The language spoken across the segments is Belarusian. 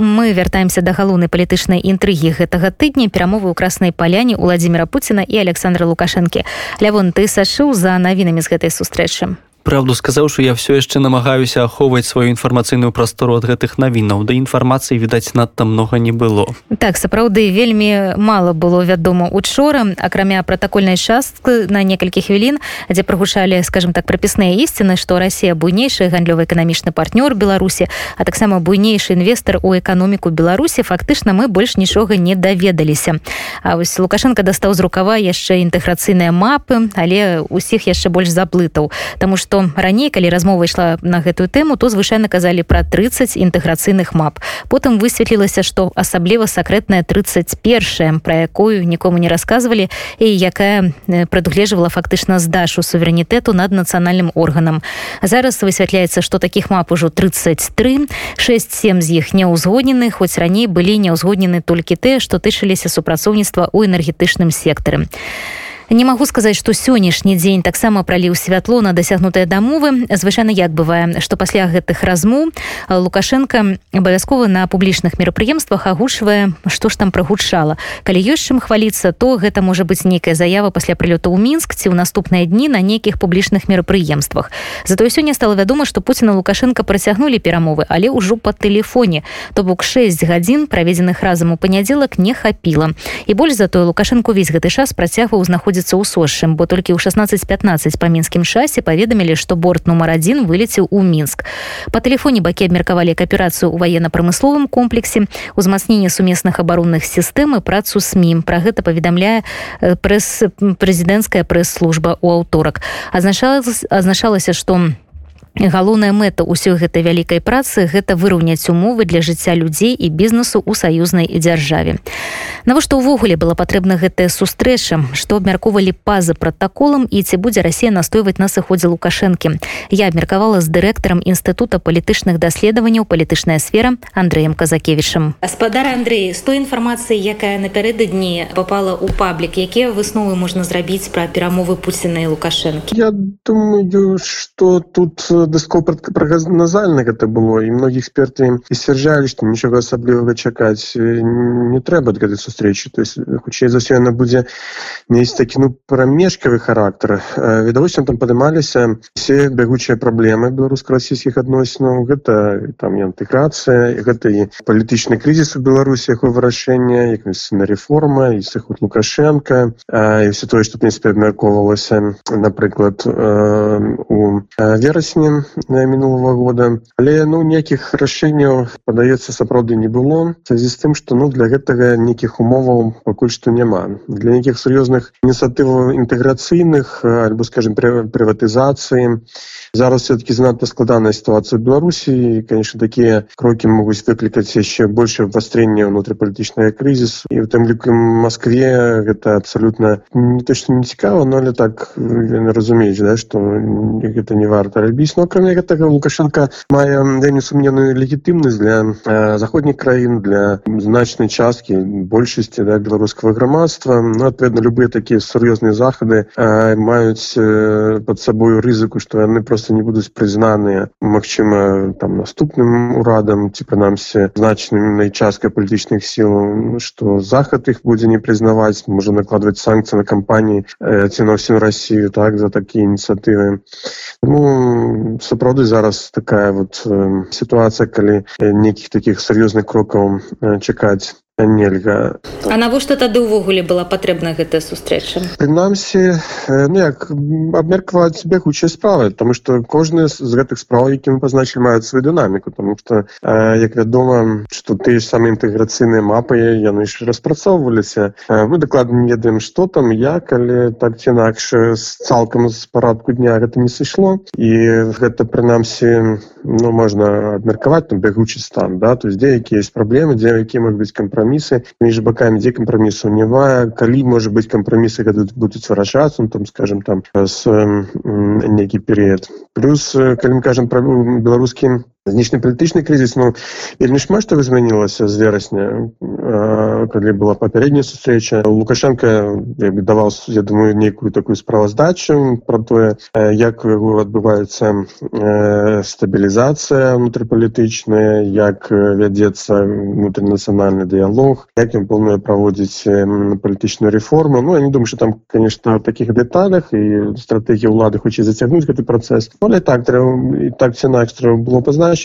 мы вяртаемся да галоўнай палітычнай інтрыгі гэтага тыдня перамовы ў краснай паляне владимира путина і александра лукашэнкі. Лявон ты сашыў за навінамі з гэтай сустрэчы Праўду сказаўшы я все яшчэ намагаюся ахоўваць сваю інфармацыйную прастору ад гэтых навінаў. Да інфармацыі відаць надта многа не было. Так сапраўды вельмі мало было вядома учора. Акрамя пратакольнай часткі на некалькі хвілін дзе прагучалі скажем так прапісныя ісціны што Росія буйнейшы гандлёвы эканамічны партнёр беларусі а таксама буйнейшы інвестор у эканоміку беларусі фактычна мы больш нічога не даведаліся. А вось лукашенко дастаў з рукава яшчэ інтэграцыйныя мапы але усіх яшчэ больш заблытаў тому что што раней калі размова ішла на гэтую тэму то звычайна казалі пра 30 інтэграцыйных мап. Потым высветлілася што асабліва сакрэтная 31 пра якую нікому не рассказывалі і якая прадугледжвала фактычна здачу суверэнітэту над нацыянальным органам. Зараз высвятляецца што таких мап ужо 33 67 з іх не ўзгоднены хоць раней былі не ўзгоднены толькі тыя што тычыліся супрацоўніцтва ў энергетычным сектары а не магу сказаць что сённяшні дзень таксама праліў святло на дасягнутыя дамовы звычайна як бывае что пасля гэтых размоў лукашенко абавязкова на публічных мерапрыемствах агучвае что ж там прагучала калі ёсць чым хваліцца то гэта можа быць нейкая заява пасля прылёту ў мінск ці ў наступныя дні на нейкіх публічных мерапрыемствах затое сёння стало вядома что пуціна лукашенко працягнулі перамовы але ўжо по тэлефоне то бок 6 гадзін праведзеных разам у панядзелак не хапіла і больш затое лукашенко увесь гэты час працягваў знаходзіць знаходзіцца ў сошым бо толькі ў 16-15 па мінскім часе паведамілі што борт нумар один вылецеў у мінск. По тэлефоне бакі абмеркавалі кааперацыю ў военно-прамысловым комплексе узмацнение сумесных абаронных сістэмы працу сМ про гэта паведамляе э, прэс прэзідэнцкая прэс-служба у аўторак. Азначалася азначалася што у галоўная мэта ўсёй гэтай вялікай працы гэта выраўняць умовы для жыцця людзей і бізнесу ў саюзнай дзяржаве. Навошта ўвогуле была патрэбна гэтая сустрэча? Што абмяркоўвалі пазы пратаколам і ці будзе Росія настойваць на сыходзе лукашэнкі? Я абмеркавала з дырэктарам інстытута палітычных даследаванняў палітычная сфера Андреем казакевічам. Гаспадар Андрей з той інфармацыі якая напярэдадні попала ў паблік якія высновы можна зрабіць пра перамовы пуціна і лукашэнкі? Я думаю что тут дыскол прагназальна гэта было і многія эксперты сцвярджалі што нічога асаблівага чакаць не трэба ад гэтай сустрэчы то есть хутчэй за ўсё яна будзе мець такі ну прамежкавы характар відавочна там падымаліся все бягучыя праблемы беларуска-расійскіх адносінаў гэта там інтэграцыя гэта і палітычны крызіс у беларусі яго вырашэння як на рэформа і сыход лукашенко і все тое што прынпе абмяркоўвалася напрыклад у верасні мінулого года. Але ну нейкіх рашэнняў падаецца сапраўды не было связи з тым что ну для гэтага нейкіх умоваў пакуль што няма. Для нейкіх сур'ёзных ініцыятываў інтэграцыйных альбо скажем прыватызацыі. Зараз все-таки занадта складаная сітуацыя беларусі. Конечно такія крокі могуць выклікаць яшчэ больше вастрэння внутрипалітычнага крызісу. І в тым ліку москве гэта абсолютно не то что не цікава но але так разумеюць да что гэта не варта рабіць но кроме гэтага лукашенко мае вельмі сумненную легітымнасць для э, заходніх краін для значнай часткі большасці да беларускага грамадства ну, адпаведна любыя такія сур'ёзныя захады э, маюць э, под сабою рызыку што яны просто не будуць прызнаныя Мачыма там наступным урадам ці прынамсі значным найчаскай палітычных сіл што захад іх будзе не прызнаваць можа накладваць санкцыі на кампаніі ці на ўсім Росію так за такія ініцыятывы ну, сапраўды зараз такая вот сітуацыя калі нейкіх таких сур'ёзных крокаў чакаць нельга. А навошта тады ўвогуле была патрэбна гэтая сустрэча? Прынамсі ну, як абмеркаваць бегучай справы тому что кожны з гэтых справ які мы пазначылі маюць сваю дынаміку тому что як вядома что ты ж самыя інтэграцыйныя мапы яны ж распрацоўваліся. Мы дакладна не ведаем что там як але так ці інакш цалкам з парадку дня гэта не сышло. І гэта прынамсі ну можна абмеркаваць там бегучы стан да? То есть дзе якія есть праблемы дзе які могуць быць кампраміс кампрамісы між бакамі дзе кампрамісу няма калі можа быць кампрамісы когда будуць вырашацца ну, там скажем там с нейкі перыяд плюс калі мы кажам пра беларускім знешнепалітычны крызіс ну вельмі шмат што змянілася з верасня калі была папярэдняя сустрэча лукашенко даваў я думаю нейкую такую справаздачу про тое як адбываецца стабілізацыя унутрыпалітычная як вядзецца внутринацыянальны дыялог як ён плануе праводзіць палітычную рэформу Ну я не думаю что там конечно таких дэталях і стратегія ўлады хоча зацягнуць гэты працэс але так трэба і так ці інакш трэба было пазначыць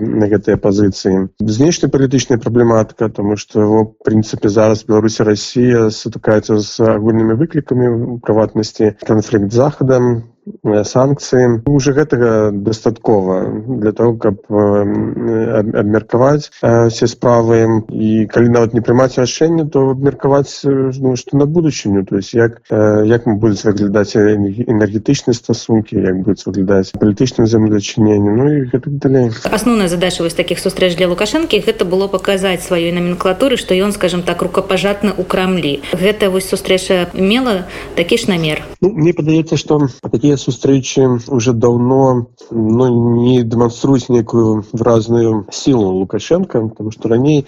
на гэтыя пазіцыі знешнепалітычная праблематыка тому что в прынцыпе зараз беларусі Росія сутыкаецца з агульнымі выклікамі прыватнасці канфлікт захадам санкцыі уже гэтага дастаткова для того каб абмеркаваць все справы. І калі нават не прымаць рашэнне то абмеркаваць ну, што на будучыню. То есть як як мы будуць выглядаць энергетычныя стасункі як будуць выглядаць палітычным землечыненне Ну і гэта далей. Асноўная задача вось таких сустрэч для лукашэнкі гэта было паказаць сваёй номенклатуры што ён скажем так рукапажатны ў крамлі. Гэта вось сустрэча мела такі ж намер. Ну, мне падаецца што такія сустрэчы уже давно ну, не дэманструюць некую выразную сілу лукашенко потому что раней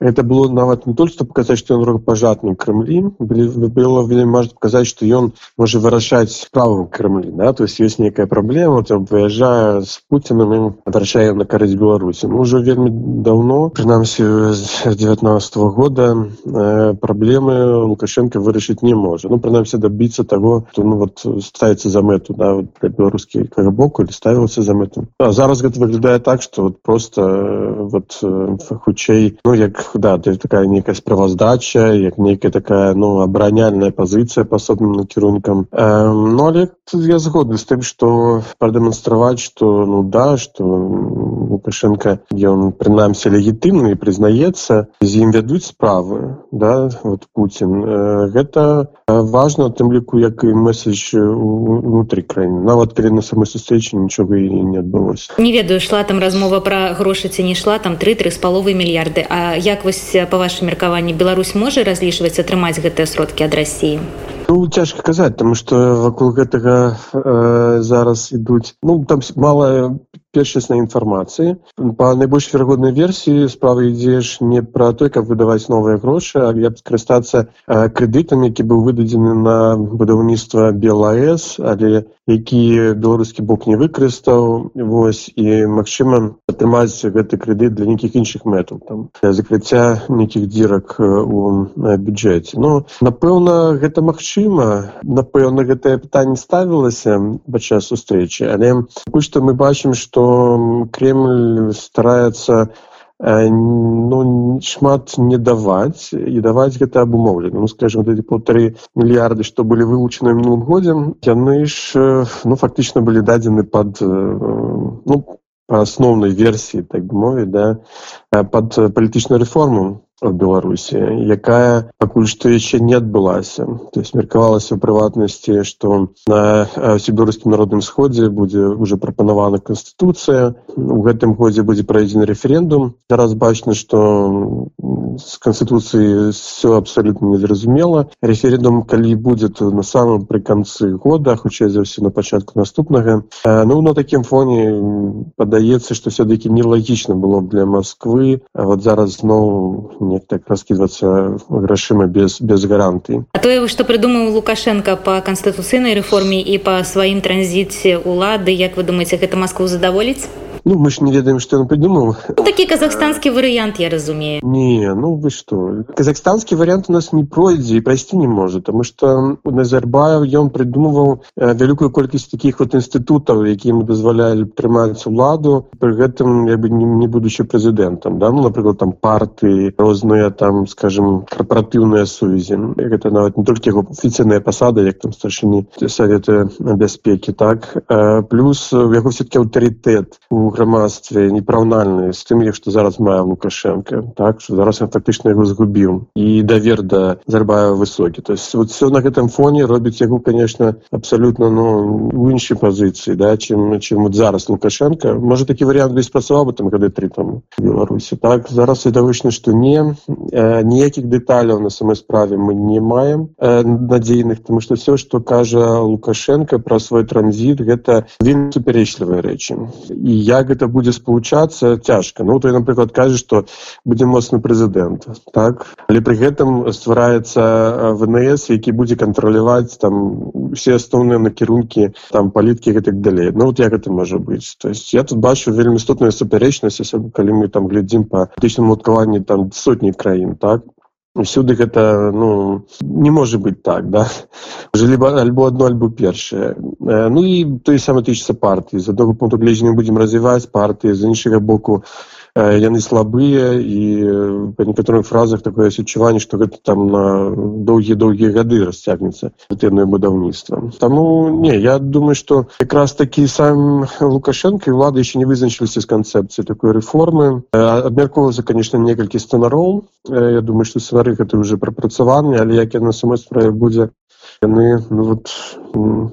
это было нават не только показать что ён рукапажатным крымлі было вельмі можна показать что ён можа вырашаць справу крымлі да то есть есть некая праблема там выязджае с путиным вращае на карысць беларусі ну, уже вельмі давно прынамсі з 19 -го года э, праблемы лукашенко вырашыць не можа ну прынамсі добиться того то ну вот ставится за мэту да, вот, для беларускі боку или ставілася за мэту а зараз гэта выглядае так что вот просто вот хутчэй ну як да то такая некая справаздача як нейкая такая ну абараняльная пазіцыя па асобным накірункам э, ну але я згодны з тым что прадэманстраваць что ну да что лукашенко ён прынамсі легітымны прызнаецца з ім вядуць справы да вот Путін э, гэта важно тым ліку як і месседж унутры краіны нават калі на самой сустрэчы нічога і не адбылося не ведаю шла там размова пра грошы ці не шла там три три з паловы мільярды А як вось па вашым меркаванні Беларусь можа разлічваць атрымаць гэтыя сродкі ад рассіі Ну, цяжка казаць тому что вакол гэтага э, зараз ідуць ну там малая першаснай інфармацыі па найбольш верагоднай версіі справа ідзеш не пра той каб выдаваць новыя грошы а я скарыстацца крэдытам які быў выдадзены на будаўніцтва белаэс але які беларускі бок не выкарыстаў вось і магчыма атрымаць гэты крэдыт для нейкіх іншых мэтаў там закрыцця нейкіх дзірак у бюджэце. Ну напэўна гэта магчыма. Напэўна гэтае пытанне ставілася падчас сустрэчы але пакуль што мы бачым што Кремль старается ну шмат не даваць і даваць гэта абумоўлена ну скажем вот эти полторы мільярды что были вылучаны мінулым годзе яны ж ну фактычна былі дадзены под ну по асноўнай версіі так мовіць да под палітычную рэформу в беларусі якая пакуль што яшчэ не адбылася. То есть меркавалася ў прыватнасці что на сібірскім народным сходзе будзе уже прапанавана конституцыя у гэтым годзе будзе пройдзены референдум зараз бачна что с конституцыі все абсолютно незразумела референдум калі будзе то на самом пры канцы года хутчэй за ўсё на пачатку наступнага ну на такім фоне падаецца что все-таки нелагічна было для москвы вот зараз зноў не так раскидываться грашыма без без гаранты а то что придумаў лукашенко по конституцыйнай реформе і по сваім транзіце улады як вы думаете гэта москву задаволіць Ну, мы ж не ведаем что он придумал. Ну, такі казахстанскі варыянт я разумею. Не ну вы что? Казахстанскі вариант у нас не пройдзе і прайсці не можа тому что назарбаев ён придумываў э, вялікую колькасць таких вот інстытутаў які ему дазвалялі трымаць уладу при гэтым я бы не, не будучи прэзідэнтам да ну напрыклад там парты розныя там скажем карпоратыўныя сувязі. Гэта нават не толькі яго афіцыйная пасада як там старшыні советы бяспекі так? Э, плюс у яго все-таки аўтарытэт у грамадстве непраўнальны з тым што зараз мае лукашенко так что зараз я фактычна яго згубіў і давер да зарбаю высокі то есть вот все на гэтым фоне робіць яго конечно абсолютно ну у іншай пазіцыі да чым чым вот зараз лукашенко. Может такі вариант без працаваў бы там гады три там беларусі так зараз відавочна что не э, ніякіх дэталяў на самой справе мы не маем э, надзейных тому что все что кажа лукашенко про свой транзит гэта вельмі супярэчлівыя рэчы і як як это будзе спалучацца цяжка ну то напрыклад кажа что будзе моцны прэзідэнт так? Але пры гэтым ствараецца внс які будзе кантраляваць там усе асноўныя накірункі там паліткі гэтак далей ну вот як это можа быць то есть я тут бачу вельмі істотную супярэчнасць калі мы там глядзім по тычнаму адкаванні там сотні краін так усюды гэта ну не можа быть так да. Либо альбо одно альбо першае ну і той самы тычыцца партыі з аднаго пункту гледжання будзем развіваць партыі з іншага боку яны слабыя і па некаторых фразах такое адчуванне што гэта там на доўгія доўгія гады расцягнецца тэмное будаўніцтва. Таму не я думаю што якраз такі сам лукашенко і ўлады яшчэ не вызначыліся з канцэпцыі такой рэформы. Абмяркоўваецца конечно некалькі сцэнароў я думаю што сцэнары гэта уже прапрацаваны але як яна самой справе будзе яны ну, вот,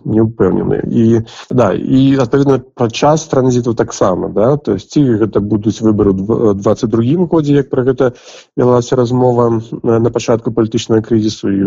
не ўпэўнены і да і адпаведна пра час транзіту таксама да? То есть ці гэта будуць выборы двадцать другім годзе як пра гэта вялася размова на пачатку палітычнага крызісу і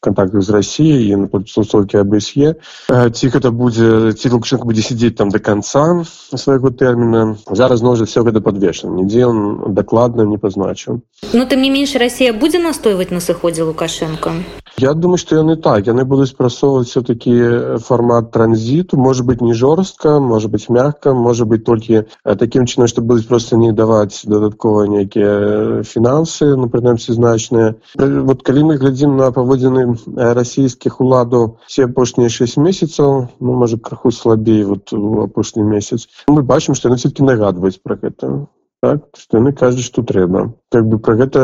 контактах з Росіяй і напсоўкі абсе ці гэта будзе ці лукашенко будзе сидзець там до конца свайго тэрміна. Зараз ножа все гэта подвешан нідзе он дакладна не пазначыў. Ну тым не менш Росія будзе настойваць на сыходзе лукашенко Я думаю што яны так. Яны будуць прасоўваць все-таки формат транзиту. Может быть не жорстка может быть мягко может быть толькі таким чынам что будуць просто не даваць дадаткова нейкія фінансы ну прынамсі значныя вот калі мы глядзім на паводзіны расійскіх уладаў все апошнія 6 месяцаў ну можа краху слабей вот у апошні месяц. Мы бачым что яны все-таки нагадваюць про гэта так яны кажуць што трэба как бы про гэта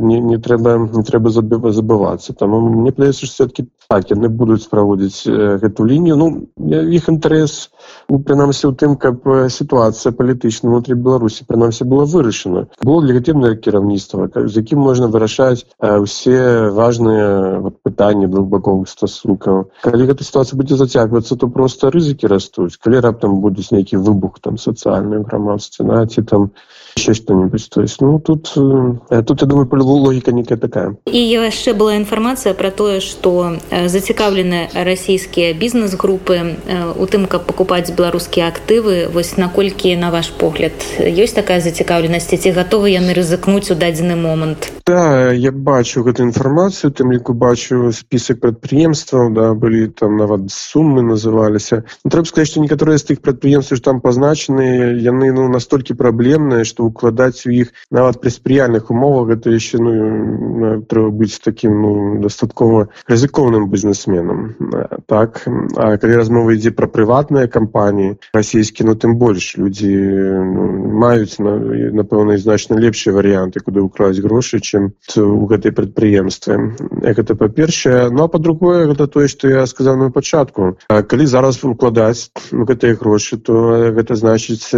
не, не трэба не трэба забывацца там мне плаецца все-таки так яны будуць праводзіць гэту лінію. Ну іх інтарэс у прынамсі у тым каб сітуацыя палітычна внутри беларусі прынамсі была вырашана было легатыўнае кіраўніцтва з якім можна вырашаць усе важныя вот, пытанні двухбаковых стасункаў калі гэта сітуацыя будзе зацягвацца то просто рызыкі растуць калі раптам будуць нейкі выбух там сацыяльным грамадстве наці там там еще что-нибудь. То есть, ну, тут, э, тут, я думаю, логика некая такая. И еще была информация про то, что э, зацікавлены российские бизнес-группы э, у тым, как покупать белорусские активы. Вот накольки, на ваш погляд, есть такая зацікавленность? Эти готовы яны рызыкнуть у дадзены момент? Да, я бачу эту информацию, тем лику бачу список предприемств, да, были там нават суммы назывались. Но треба сказать, что некоторые из этих предприемств, что там позначены, яны, ну, настолько проблемные, что укладаць у іх нават пры спрыяльных умовах гэта яшчэ ну трэба быць таким ну, дастаткова рызыкоўным бізнесменам так а калі размова ідзе пра прыватныя кампаніі расійскі ну тым больш людзі ну, маюць на напэўна значна лепшыя варыянты куды ўклаць грошы чым у гэтай прадпрыемстве это па-першае ну а па-другое гэта тое што я сказаў на пачатку калі зараз укладаць гэтыя грошы то гэта значыць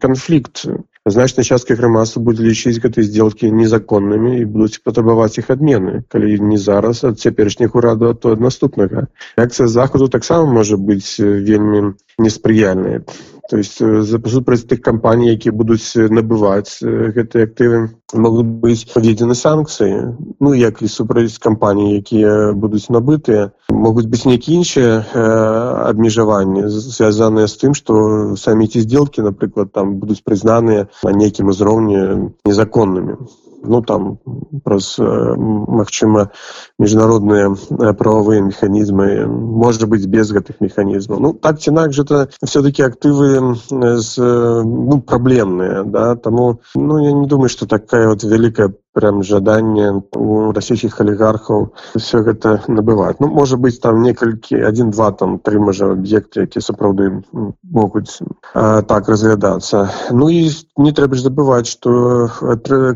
канфлікт значная частка грамадства будзе лічыць гэтай сделки незаконнымі і будуць патрабаваць іх адмены калі не зараз ад цяперашніх ураду то ад наступнага реакцыя захаду таксама можа быць вельмі um, неспрыяльная то есть супраць тых кампаній якія будуць набываць гэтыя актывы могуць быць введзены санкцыі. Ну як і супраць кампаній якія будуць набытыя. Могуць быць нейкі іншыя абмежаванні звязаныя з тым што самі ці сделки напрыклад там будуць прызнаныя на нейкім узроўні незаконнымі. Ну там праз магчыма міжнародныя прававыя механізмы можа быць без гэтых механізмаў. Ну так ці інакш это все-таки актывы з ну праблемныя да таму ну я не думаю что такая вот вялікая прям жаданне у расійскіх алігархаў все гэта набываць ну можа быць там некалькі один два там тры можа аб'екты які сапраўды могуць а, так разглядацца ну і не трэба ж забываць что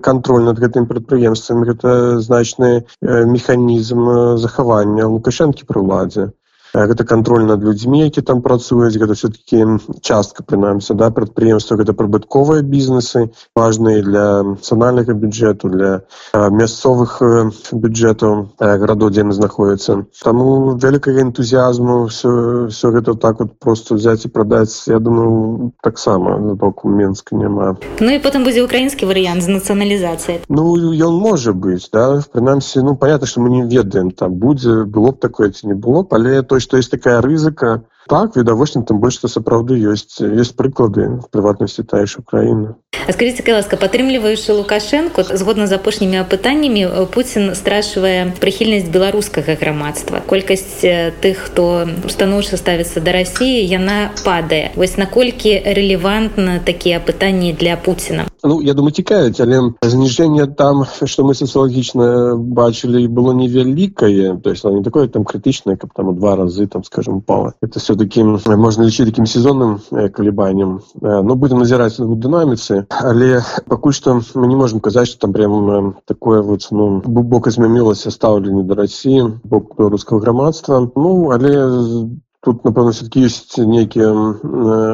контроль над гэтым прадпрыемствам гэта значны механізм захавання лукашэнкі пры ўладзе гэта контроль над людзьмі які там працуюць гэта все-таки частка прынамсі да прадпрыемства гэта прыбытковыя бізнесы важные для нацыянальнага бюджэту для мясцовых бюджэтаў гарадоў дзе знаходіцца таму вялікага энтузіазму все все гэта так вот просто взять і продаць я думаю таксама боку менска няма Ну і потым будзе украінскі варыянт з нацыяналізацыі Ну ён можа быць да прынамсі ну понятно что мы не ведаем там будзе было б такое ці не было але той что есть такая рызыка так відавочна тым больш што сапраўды ёсць ёсць прыклады прыватнасці таеш Украіны скажите ласка падтрымліваючы лукашенко згодна з апошнімі апытаннямі Пуін страшвае прыхільнасць беларускага грамадства колькасць тых хто станоўча ставіцца да Росіі яна падае вось наколькі рэлевантна такія пытанні для Пуціна Ну я думаю цікаюць але зніжэнне там што мы сацыялагічна бачылі было невялікае то есть не такое там крытычнае каб там два разы там скажем упала это все-таки можна лічыць таким сезонным калібаннем но будем назіраць у дынаміцы але пакуль што мы не можем казаць что там прям такое вот ну глубоко змянілася стаўленне да Росіі бок беларускага грамадства ну але тут напэўна все-таки есть нейкія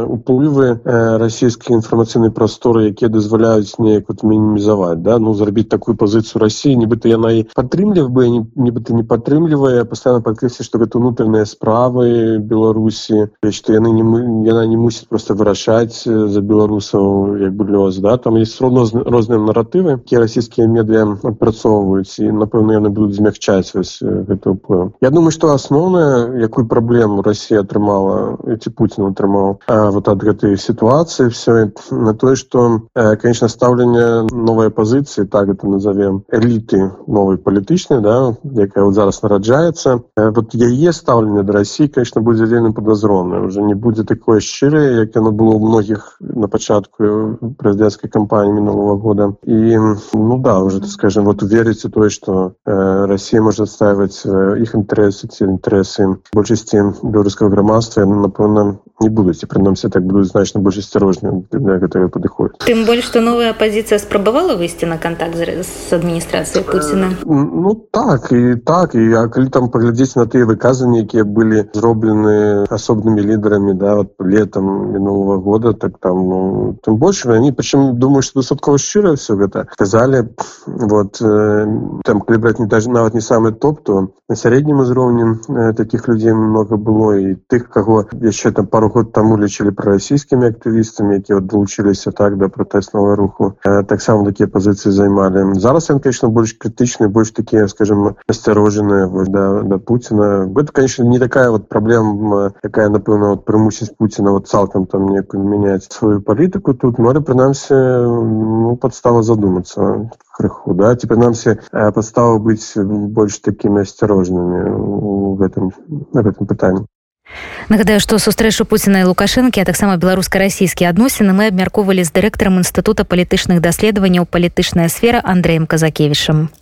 уплывы расійскай інфармацыйнай прасторы якія дазваляюць неяк вот мінімізаваць да? Ну зрабіць такую пазіцыю Росіі нібыта яна і падтрымліў бы нібыта не падтрымлівае пастаянна падкрэслі што гэта унутраныя справы беларусі што яны не яна не мусіць просто вырашаць за беларусаў як бы лёс да? Там есть роўно розныя наратывы якія расійскія медыа адпрацоўваюць і напэўна яны будуць змягчаць вось ўплыў. Я думаю што асноўная якую праблему Росія Россия атрымала ці Путін атрымаў вот ад гэтай сітуацыі все на тое что конечно стаўленне новой пазіцыі так это назовем эліты новой палітычнай да якая вот зараз нараджаецца вот яе стаўленне до России конечно будзе вельмі подазронна уже не будзе такое шчырае як яно было у многіх на пачатку прэзідэнцкай кампаніі мінулого года. І ну да уже скажем вот верыце тое что Россия может отстаивать іх інтарэсы ці інтарэсы большасці беларус беларускага грамадства яны напэўна не будуць і прынамсі так будуць значна больш асцярожныя для гэтага падыходзіць тым больш што новая пазіцыя спрабавала выйсці на контакт з адміністрацыяй Пуціна Ну так і так і а калі там паглядзець на тыя выказанні якія былі зроблены асобнымі лідарамі да вот летом мінулого года так там ну, тым больш они прычым думаю што дастаткова шчыра все гэта казалі вот э, там калі браць не даже нават не самы топ то на сярэднім узроўні э, таких людзей много было і тых каго яшчэ там пару год таму лічылі прарасійскімі актывістамі якія далучыліся так да пратэснага руху таксама такія пазіцыі займалі зараз ён конечно больш крытычны больш такія скажем асцярожаныя да, да Пуціна гэта конечно не такая вот праблема якая напэўна вот, прымусіць Пуціна вот цалкам там некую мяняць сваю палітыку тут. Море прынамсі ну, падстава задумацца крыху да? Ці прынамсі падстава быць больш такімі асцярожнымі у гэтым на гэтым пытанні Нагадаю, што сустрэчу Пуціна і Лукашэнкі, а таксама беларуска-расійскія адносіны мы абмяркоўвалі з дырэктарам інстытута палітычных даследаванняў палітычная сфера Андреем Казакевічам.